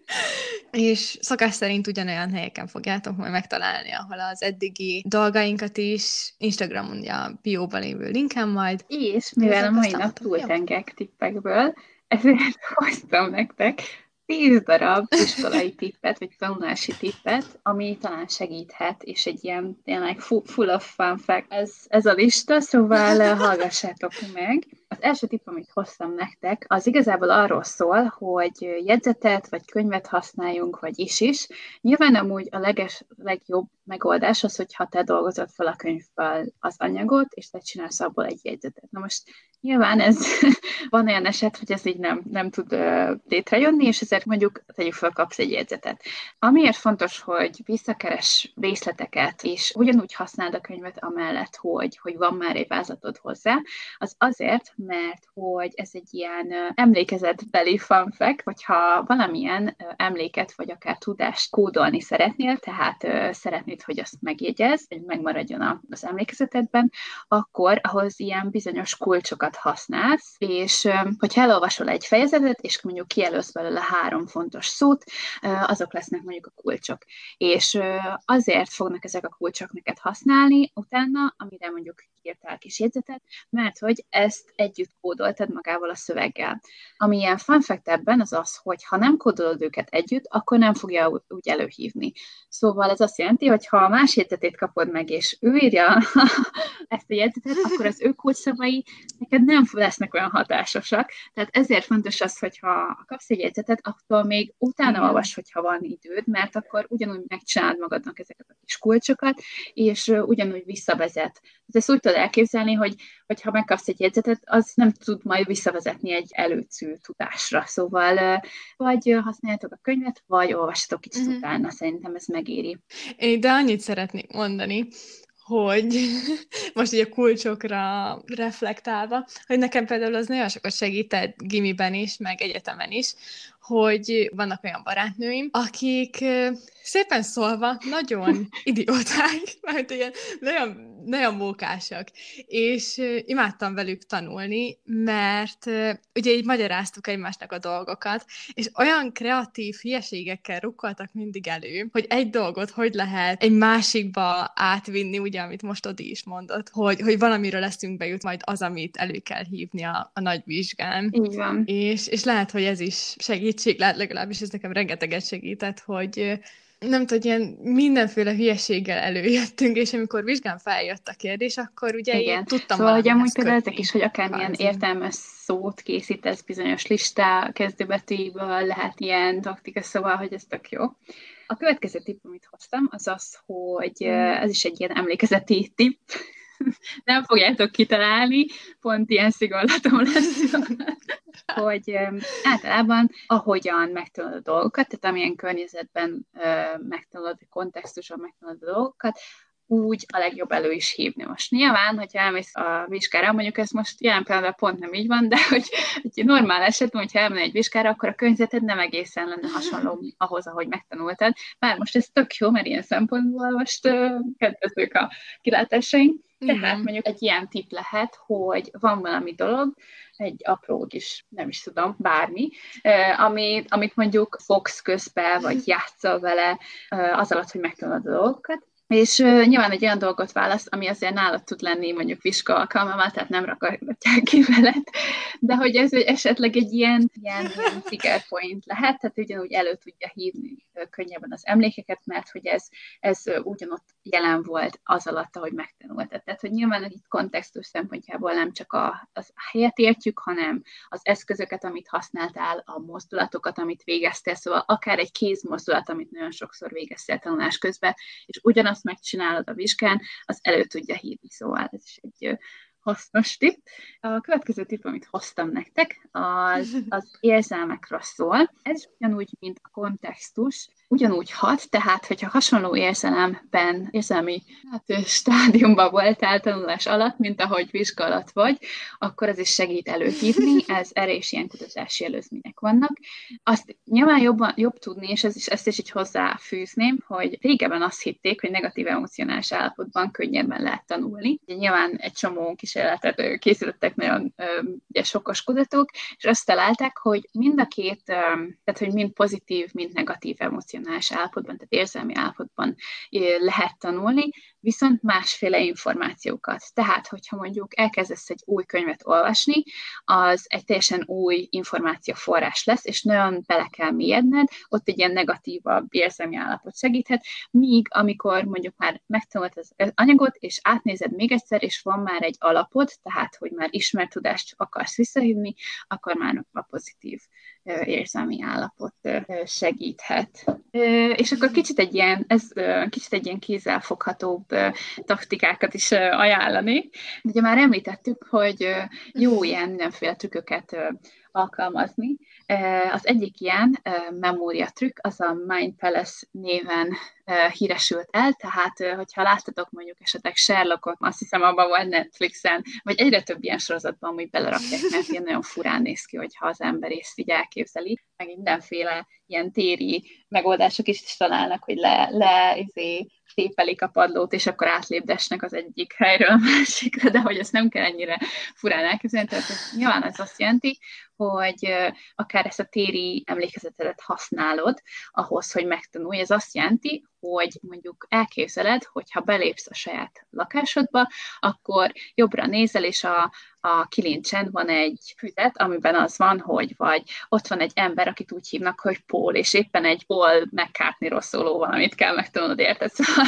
és szokás szerint ugyanolyan helyeken fogjátok majd megtalálni, ahol az eddigi dolgainkat is, Instagramon a bióban lévő linken majd. És mivel a mai nap túltengek tippekből, ezért hoztam nektek tíz darab iskolai tippet, vagy tanulási tippet, ami talán segíthet, és egy ilyen tényleg full of fun fact ez, ez a lista, szóval hallgassátok meg. Az első tipp, amit hoztam nektek, az igazából arról szól, hogy jegyzetet vagy könyvet használjunk, vagy is is. Nyilván amúgy a leges, legjobb megoldás az, hogyha te dolgozod fel a könyvből az anyagot, és te csinálsz abból egy jegyzetet. Na most nyilván ez van olyan eset, hogy ez így nem, nem tud létrejönni, és ezért mondjuk tegyük fel, kapsz egy jegyzetet. Amiért fontos, hogy visszakeres részleteket, és ugyanúgy használd a könyvet amellett, hogy, hogy van már egy vázlatod hozzá, az azért, mert hogy ez egy ilyen emlékezetbeli fun fact, hogyha valamilyen emléket vagy akár tudást kódolni szeretnél, tehát szeretnéd, hogy azt megjegyez, hogy megmaradjon az emlékezetedben, akkor ahhoz ilyen bizonyos kulcsokat használsz, és hogyha elolvasol egy fejezetet, és mondjuk kijelölsz belőle három fontos szót, azok lesznek mondjuk a kulcsok. És azért fognak ezek a kulcsok neked használni utána, amire mondjuk írtál kis jegyzetet, mert hogy ezt együtt kódoltad magával a szöveggel. Ami ilyen fun fact ebben az az, hogy ha nem kódolod őket együtt, akkor nem fogja úgy előhívni. Szóval ez azt jelenti, hogy ha a más jegyzetét kapod meg, és ő írja ezt a jegyzetet, akkor az ő kulcsszavai neked nem lesznek olyan hatásosak. Tehát ezért fontos az, hogy ha kapsz egy jegyzetet, akkor még utána olvas, hogyha van időd, mert akkor ugyanúgy megcsinálod magadnak ezeket a kis kulcsokat, és ugyanúgy visszavezet. Ezt úgy tudod elképzelni, hogy, hogy ha megkapsz egy jegyzetet, az nem tud majd visszavezetni egy előcű tudásra. Szóval vagy használjátok a könyvet, vagy olvassatok kicsit uh-huh. utána, szerintem ez megéri. Én ide annyit szeretnék mondani, hogy most így a kulcsokra reflektálva, hogy nekem például az nagyon sokat segített gimiben is, meg egyetemen is, hogy vannak olyan barátnőim, akik szépen szólva nagyon idióták, mert ilyen nagyon, nagyon mókásak, és imádtam velük tanulni, mert ugye így magyaráztuk egymásnak a dolgokat, és olyan kreatív hülyeségekkel rukkoltak mindig elő, hogy egy dolgot hogy lehet egy másikba átvinni, ugye, amit most Odi is mondott, hogy, hogy valamiről leszünk bejut majd az, amit elő kell hívni a, a nagy vizsgán. Így van. És, és lehet, hogy ez is segítség, lehet legalábbis ez nekem rengeteget segített, hogy nem tudom, ilyen mindenféle hülyeséggel előjöttünk, és amikor vizsgán feljött a kérdés, akkor ugye Igen. én tudtam Szóval, hogy amúgy például ezek is, hogy akármilyen értelmes szót készítesz bizonyos listá kezdőbetűiből, lehet ilyen taktika, szóval, hogy ez tök jó. A következő tipp, amit hoztam, az az, hogy ez is egy ilyen emlékezeti tipp, nem fogjátok kitalálni, pont ilyen szigorlatom lesz, hogy általában ahogyan megtanulod a dolgokat, tehát amilyen környezetben megtanulod, kontextusban megtanulod a dolgokat, úgy a legjobb elő is hívni. Most nyilván, hogyha elmész a vizsgára, mondjuk ez most jelen pillanatban pont nem így van, de hogy egy normál esetben, hogyha elmenj egy vizsgára, akkor a környezeted nem egészen lenne hasonló ahhoz, ahogy megtanultad. Bár most ez tök jó, mert ilyen szempontból most uh, kedvezők a kilátásaink. Tehát mondjuk egy ilyen tip lehet, hogy van valami dolog, egy apró kis, nem is tudom, bármi, ami, amit mondjuk fogsz közbe, vagy játszol vele az alatt, hogy megtanulod a dolgokat, és uh, nyilván egy olyan dolgot választ, ami azért nálad tud lenni mondjuk viska alkalmával, tehát nem rakodják ki veled, de hogy ez esetleg egy ilyen, ilyen, ilyen trigger point lehet, tehát ugyanúgy elő tudja hívni könnyebben az emlékeket, mert hogy ez, ez ugyanott jelen volt az alatt, ahogy megtanultad. Tehát, hogy nyilván itt kontextus szempontjából nem csak a, az helyet értjük, hanem az eszközöket, amit használtál, a mozdulatokat, amit végeztél, szóval akár egy kézmozdulat, amit nagyon sokszor végeztél tanulás közben, és ugyanazt megcsinálod a vizsgán, az elő tudja hívni, szóval ez is egy hasznos tipp. A következő tipp, amit hoztam nektek, az, az érzelmekről szól. Ez ugyanúgy, mint a kontextus, ugyanúgy hat, tehát hogyha hasonló érzelemben, érzelmi hát, stádiumban voltál tanulás alatt, mint ahogy vizsgálat vagy, akkor ez is segít előhívni, ez erre is ilyen kutatási előzmények vannak. Azt nyilván jobban, jobb tudni, és ez is, ezt is így hozzáfűzném, hogy régebben azt hitték, hogy negatív emocionális állapotban könnyebben lehet tanulni. Nyilván egy csomó kísérletet készítettek nagyon ugye, sokos kutatók, és azt találták, hogy mind a két, tehát hogy mind pozitív, mind negatív emocionális emocionális állapotban, tehát érzelmi állapotban lehet tanulni, viszont másféle információkat. Tehát, hogyha mondjuk elkezdesz egy új könyvet olvasni, az egy teljesen új információforrás lesz, és nagyon bele kell mélyedned, ott egy ilyen negatívabb érzelmi állapot segíthet, míg amikor mondjuk már megtanult az anyagot, és átnézed még egyszer, és van már egy alapot, tehát, hogy már ismert tudást akarsz visszahívni, akkor már a pozitív érzelmi állapot segíthet. És akkor kicsit egy ilyen, ez kicsit egy ilyen kézzelfoghatóbb taktikákat is ajánlani. Ugye már említettük, hogy jó ilyen mindenféle trükköket alkalmazni. Az egyik ilyen memóriatrükk, az a Mind Palace néven híresült el, tehát hogyha láttatok mondjuk esetleg Sherlockot, azt hiszem abban volt Netflixen, vagy egyre több ilyen sorozatban, hogy belerakják, mert ilyen nagyon furán néz ki, hogyha az ember ezt így elképzeli, meg mindenféle ilyen téri megoldások is találnak, hogy le, le izé, tépelik a padlót, és akkor átlépdesnek az egyik helyről a másikra, de hogy ezt nem kell ennyire furán elképzelni, tehát ez, nyilván ez azt jelenti, hogy akár ezt a téri emlékezetedet használod ahhoz, hogy megtanulj. Ez azt jelenti, hogy mondjuk elképzeled, hogyha belépsz a saját lakásodba, akkor jobbra nézel, és a, a kilincsen van egy füzet, amiben az van, hogy vagy ott van egy ember, akit úgy hívnak, hogy Paul, és éppen egy Paul McCartney szóló valamit kell megtanulnod, érted? Szóval,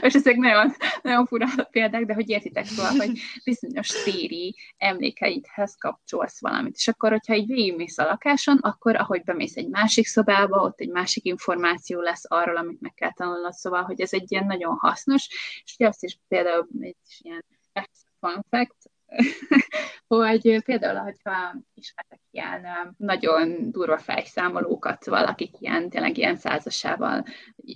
és ezek nagyon, nagyon fura példák, de hogy értitek szóval, hogy bizonyos téri emlékeidhez kapcsolsz valamit. És akkor, hogyha így végigmész a lakáson, akkor ahogy bemész egy másik szobába, ott egy másik információ lesz arról, amit meg kell tanulnod, szóval, hogy ez egy ilyen nagyon hasznos, és ugye azt is például egy ilyen fun fact, hogy például, hogyha ismertek ilyen nagyon durva fejszámolókat, valakik ilyen, tényleg ilyen százasával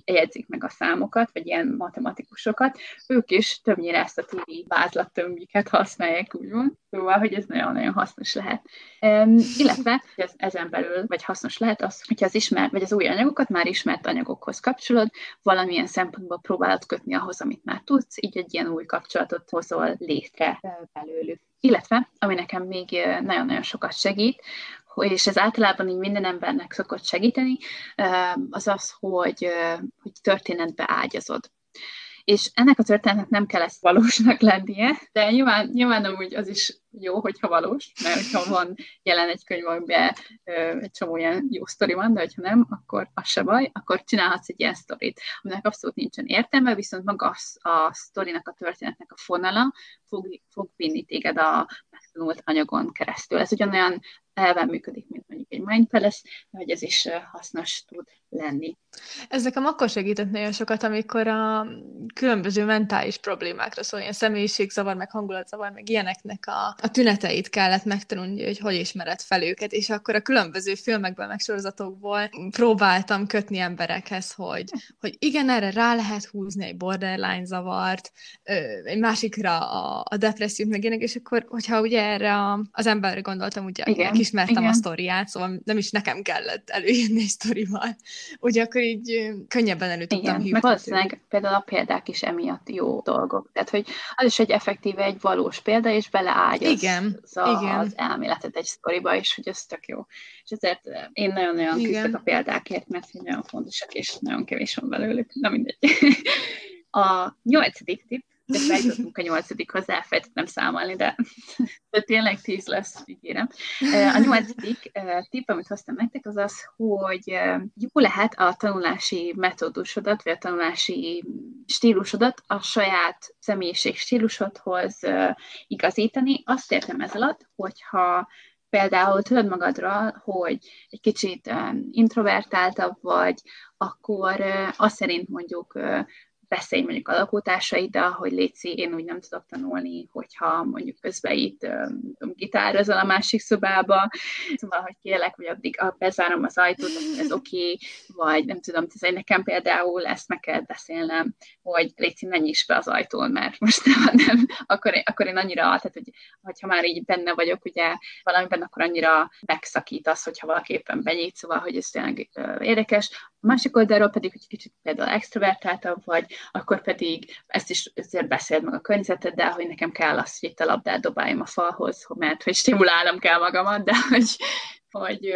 jegyzik meg a számokat, vagy ilyen matematikusokat, ők is többnyire ezt a téri vázlattömbjüket használják, úgymond. Szóval, hogy ez nagyon-nagyon hasznos lehet. Um, illetve ez, ezen belül, vagy hasznos lehet az, hogyha az ismert, vagy az új anyagokat már ismert anyagokhoz kapcsolod, valamilyen szempontból próbálod kötni ahhoz, amit már tudsz, így egy ilyen új kapcsolatot hozol létre belőlük. Illetve, ami nekem még nagyon-nagyon sokat segít, és ez általában így minden embernek szokott segíteni, az az, hogy, hogy történetbe ágyazod. És ennek a történetnek nem kell ezt valósnak lennie, de nyilván, nyilván amúgy az is jó, hogyha valós, mert ha van jelen egy könyv, amiben egy csomó ilyen jó sztori van, de hogyha nem, akkor az se baj, akkor csinálhatsz egy ilyen sztorit, aminek abszolút nincsen értelme, viszont maga a, a sztorinak, a történetnek a fonala fog, fog vinni téged a megtanult anyagon keresztül. Ez ugyanolyan elven működik, mint mondjuk egy Mind Palace, de hogy ez is hasznos tud lenni. Ez nekem akkor segített nagyon sokat, amikor a különböző mentális problémákra szól, ilyen személyiségzavar, meg hangulatzavar, meg ilyeneknek a, a tüneteit kellett megtanulni, hogy hogy ismered fel őket, és akkor a különböző filmekben, meg sorozatokból próbáltam kötni emberekhez, hogy, hogy igen, erre rá lehet húzni egy borderline zavart, egy másikra a, a depressziót, meg ilyenek, és akkor, hogyha ugye erre a, az emberre gondoltam, ugye igen, ismertem igen. a sztoriát, szóval nem is nekem kellett előírni egy sztorival, ugye akkor így könnyebben elő tudtam Igen, meg valószínűleg például a példák is emiatt jó dolgok. Tehát, hogy az is egy effektíve egy valós példa, és beleágyaz Igen, az, Igen. az elméletet egy sztoriba, és hogy ez tök jó. És ezért én nagyon-nagyon küzdök a példákért, mert nagyon fontosak, és nagyon kevés van belőlük. Na mindegy. A nyolcadik tipp, de feljutottunk a nyolcadikhoz, elfelejtettem számolni, de, de tényleg tíz lesz, ígérem. A nyolcadik tipp, amit hoztam nektek, az az, hogy jó lehet a tanulási metódusodat, vagy a tanulási stílusodat a saját személyiség stílusodhoz igazítani. Azt értem ez alatt, hogyha például tudod magadra, hogy egy kicsit introvertáltabb vagy, akkor azt szerint mondjuk beszélj mondjuk a lakótársaiddal, hogy létszi, én úgy nem tudok tanulni, hogyha mondjuk közben itt um, gitározol a másik szobába, szóval, hogy kérlek, hogy addig ah, bezárom az ajtót, ez oké, okay, vagy nem tudom, ez nekem például ezt meg kell beszélnem, hogy létszi, ne nyisd be az ajtón, mert most nem, nem akkor, én, akkor én annyira, tehát hogy, hogyha már így benne vagyok, ugye valamiben, akkor annyira megszakít az, hogyha valaki éppen benyit, szóval, hogy ez tényleg érdekes. A másik oldalról pedig, hogy kicsit például extrovertáltabb vagy, akkor pedig ezt is azért beszéld meg a környezeteddel, hogy nekem kell az, hogy itt a labdát dobáljam a falhoz, mert hogy stimulálnom kell magamat, de hogy, hogy,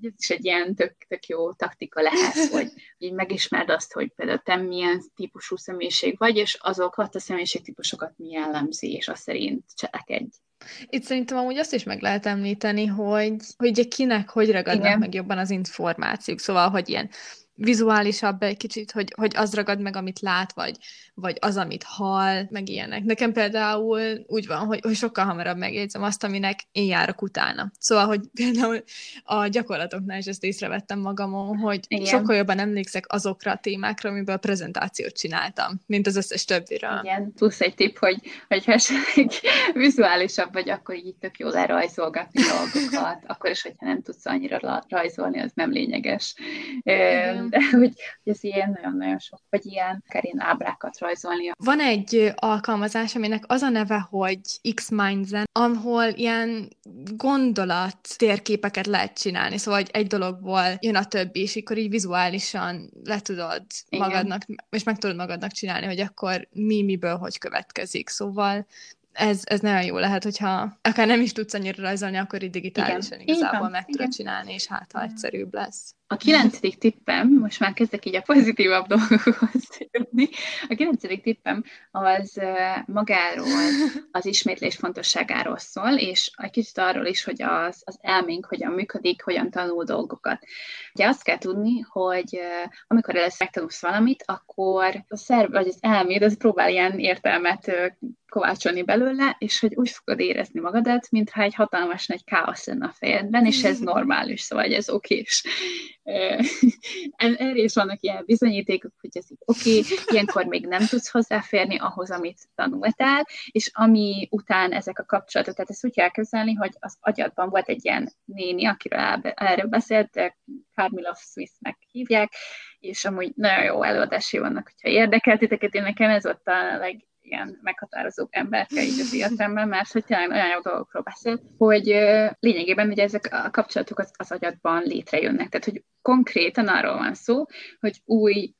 hogy ez is egy ilyen tök, tök jó taktika lehet, hogy, hogy megismerd azt, hogy például te milyen típusú személyiség vagy, és azokat a személyiségtípusokat mi jellemzi, és azt szerint cselekedj. Itt szerintem amúgy azt is meg lehet említeni, hogy, hogy kinek hogy ragadnak Igen. meg jobban az információk. Szóval, hogy ilyen vizuálisabb egy kicsit, hogy, hogy az ragad meg, amit lát, vagy, vagy az, amit hall, meg ilyenek. Nekem például úgy van, hogy, hogy sokkal hamarabb megjegyzem azt, aminek én járok utána. Szóval, hogy például a gyakorlatoknál is ezt észrevettem magamon, hogy Igen. sokkal jobban emlékszek azokra a témákra, amiből a prezentációt csináltam, mint az összes többiről. Igen, plusz egy tipp, hogy, hogy esetleg vizuálisabb vagy, akkor így tök jó lerajzolgatni dolgokat, akkor is, hogyha nem tudsz annyira rajzolni, az nem lényeges. Igen de hogy, hogy ez ilyen nagyon-nagyon sok, vagy ilyen kerin ábrákat rajzolni. Van egy alkalmazás, aminek az a neve, hogy X-Mindzen, ahol ilyen gondolat térképeket lehet csinálni, szóval hogy egy dologból jön a többi, és akkor így vizuálisan le tudod Igen. magadnak, és meg tudod magadnak csinálni, hogy akkor mi miből hogy következik. Szóval ez, ez nagyon jó lehet, hogyha akár nem is tudsz annyira rajzolni, akkor így digitálisan Igen. igazából meg tudod csinálni, és hát ha egyszerűbb lesz. A kilencedik tippem, most már kezdek így a pozitívabb dolgokhoz jönni, a kilencedik tippem az magáról, az ismétlés fontosságáról szól, és egy kicsit arról is, hogy az, az elménk hogyan működik, hogyan tanul dolgokat. Ugye azt kell tudni, hogy amikor először megtanulsz valamit, akkor a szerv, vagy az elméd, az próbál ilyen értelmet kovácsolni belőle, és hogy úgy fogod érezni magadat, mintha egy hatalmas nagy káosz lenne a fejedben, és ez normális, szóval ez okés. Erre is vannak ilyen bizonyítékok, hogy ez így oké, okay, ilyenkor még nem tudsz hozzáférni ahhoz, amit tanultál, és ami után ezek a kapcsolatok, tehát ezt úgy kell kezelni, hogy az agyadban volt egy ilyen néni, akiről erről beszélt, Carmilla Smithnek hívják, és amúgy nagyon jó előadásai vannak, hogyha érdekelt titeket, én nekem ez volt a leg, ilyen meghatározó emberke így az életemben, mert hogy tényleg olyan jó dolgokról beszél, hogy lényegében ugye ezek a kapcsolatok az, az agyadban létrejönnek. Tehát, hogy konkrétan arról van szó, hogy új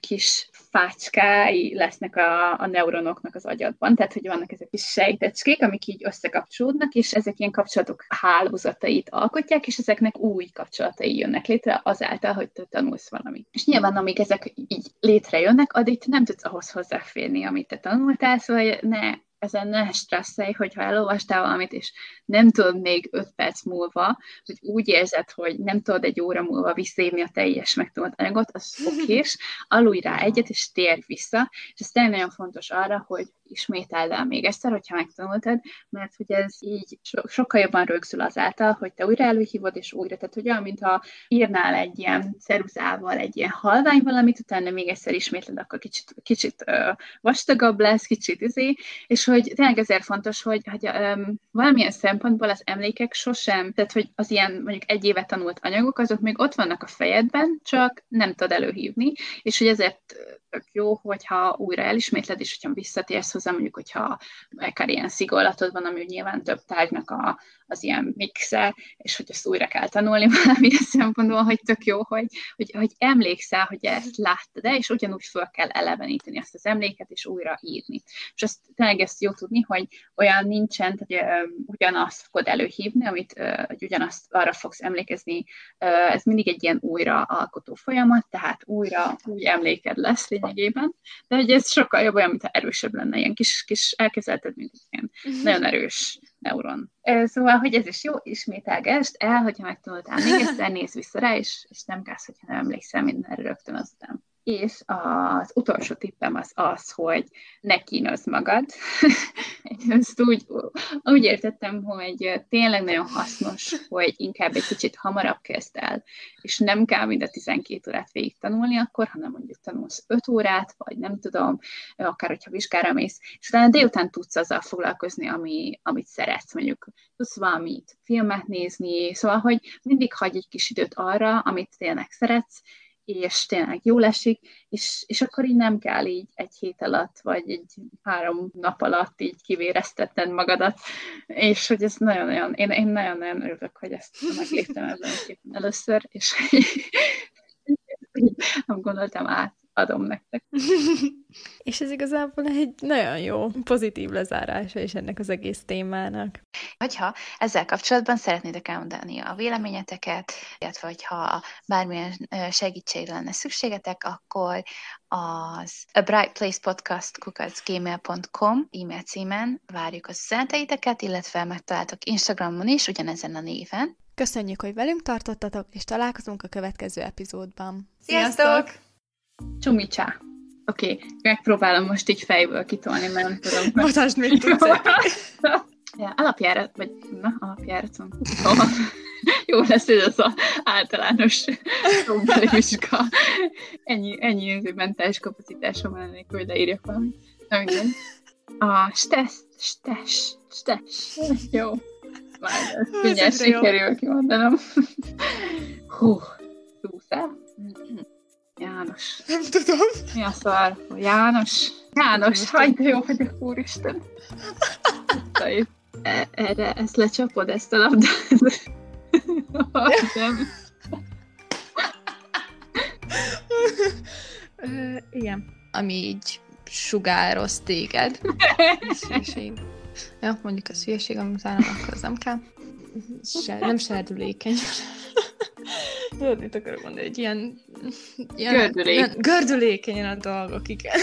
kis fácskái lesznek a, a neuronoknak az agyadban, tehát hogy vannak ezek kis sejtecskék, amik így összekapcsolódnak, és ezek ilyen kapcsolatok hálózatait alkotják, és ezeknek új kapcsolatai jönnek létre azáltal, hogy te tanulsz valamit. És nyilván, amíg ezek így létrejönnek, addig nem tudsz ahhoz hozzáférni, amit te tanultál, szóval ne ezen ne stresszelj, hogyha elolvastál valamit, és nem tudod még öt perc múlva, hogy úgy érzed, hogy nem tudod egy óra múlva visszaírni a teljes megtanult anyagot, az okés, alulj rá egyet, és térj vissza, és ez tényleg nagyon fontos arra, hogy ismételd el még egyszer, hogyha megtanultad, mert hogy ez így so- sokkal jobban rögzül azáltal, hogy te újra előhívod, és újra, tehát hogy olyan, mintha írnál egy ilyen ceruzával egy ilyen halvány valamit, utána még egyszer ismétled, akkor kicsit, kicsit uh, vastagabb lesz, kicsit izé, és hogy tényleg ezért fontos, hogy, hogy um, valamilyen szempontból az emlékek sosem, tehát hogy az ilyen mondjuk egy éve tanult anyagok, azok még ott vannak a fejedben, csak nem tudod előhívni, és hogy ezért tök jó, hogyha újra elismétled, és hogyha visszatérsz hozzá, mondjuk, hogyha akár ilyen szigorlatod van, ami nyilván több tárgynak a, az ilyen mixe, és hogy ezt újra kell tanulni valamilyen szempontból, hogy tök jó, hogy, hogy, hogy emlékszel, hogy ezt láttad de és ugyanúgy föl kell eleveníteni ezt az emléket, és újra írni. És azt tényleg ezt jó tudni, hogy olyan nincsen, hogy ugyanazt fogod előhívni, amit hogy ugyanazt arra fogsz emlékezni, ez mindig egy ilyen újra alkotó folyamat, tehát újra úgy emléked lesz lényegében, de hogy ez sokkal jobb olyan, mintha erősebb lenne, ilyen kis, kis elkezelted, mint egy ilyen uh-huh. nagyon erős neuron. Szóval, hogy ez is jó, ismételgesd el, hogyha megtanultál még egyszer, nézz vissza rá, és, és nem kász, hogyha nem emlékszel mindenre rögtön azután. És az utolsó tippem az az, hogy ne kínozz magad. Ezt úgy, úgy értettem, hogy tényleg nagyon hasznos, hogy inkább egy kicsit hamarabb kezd el, és nem kell mind a 12 órát végig tanulni akkor, hanem mondjuk tanulsz 5 órát, vagy nem tudom, akár hogyha vizsgára mész, és utána délután tudsz azzal foglalkozni, ami, amit szeretsz, mondjuk tudsz valamit, filmet nézni, szóval, hogy mindig hagy egy kis időt arra, amit tényleg szeretsz, és tényleg jól esik, és, és akkor így nem kell így egy hét alatt, vagy egy három nap alatt így kivéreztetned magadat, és hogy ez nagyon-nagyon, én, én nagyon-nagyon örülök, hogy ezt megléptem ebben a képen először, és nem gondoltam át, adom nektek. És ez igazából egy nagyon jó, pozitív lezárása is ennek az egész témának. Hogyha ezzel kapcsolatban szeretnétek elmondani a véleményeteket, illetve hogyha bármilyen segítségre lenne szükségetek, akkor az a Bright Place Podcast kukacgmail.com e-mail címen várjuk a üzeneteiteket, illetve megtaláltok Instagramon is ugyanezen a néven. Köszönjük, hogy velünk tartottatok, és találkozunk a következő epizódban. Sziasztok! Csumicsá! Oké, okay, megpróbálom most így fejből kitolni, mert nem tudom. Mutasd, mit tudsz. ja, alapjárat, vagy na, alapjáraton. Szóval, jó lesz ez az a általános vizsga. Ennyi, ennyi mentális kapacitásom van ennél, hogy leírjak valamit. Na minden. A stesz, stes, stes. Jó. Már mindjárt sikerül kimondanom. Hú, túlszál. János. Nem tudom. Mi a szar? János. János, hagyd, jó vagyok, úristen. E- erre, ezt lecsapod, ezt a labdát? Nem. igen. Ami így sugároz téged. Szülyeség. Ja, mondjuk a szülyeség, amit utána, akkor az nem kell. Se, nem serdülékeny. Tudod, mit akarok mondani? Egy ilyen... ilyen Gördülék. Gördülékenyen a dolgok, igen.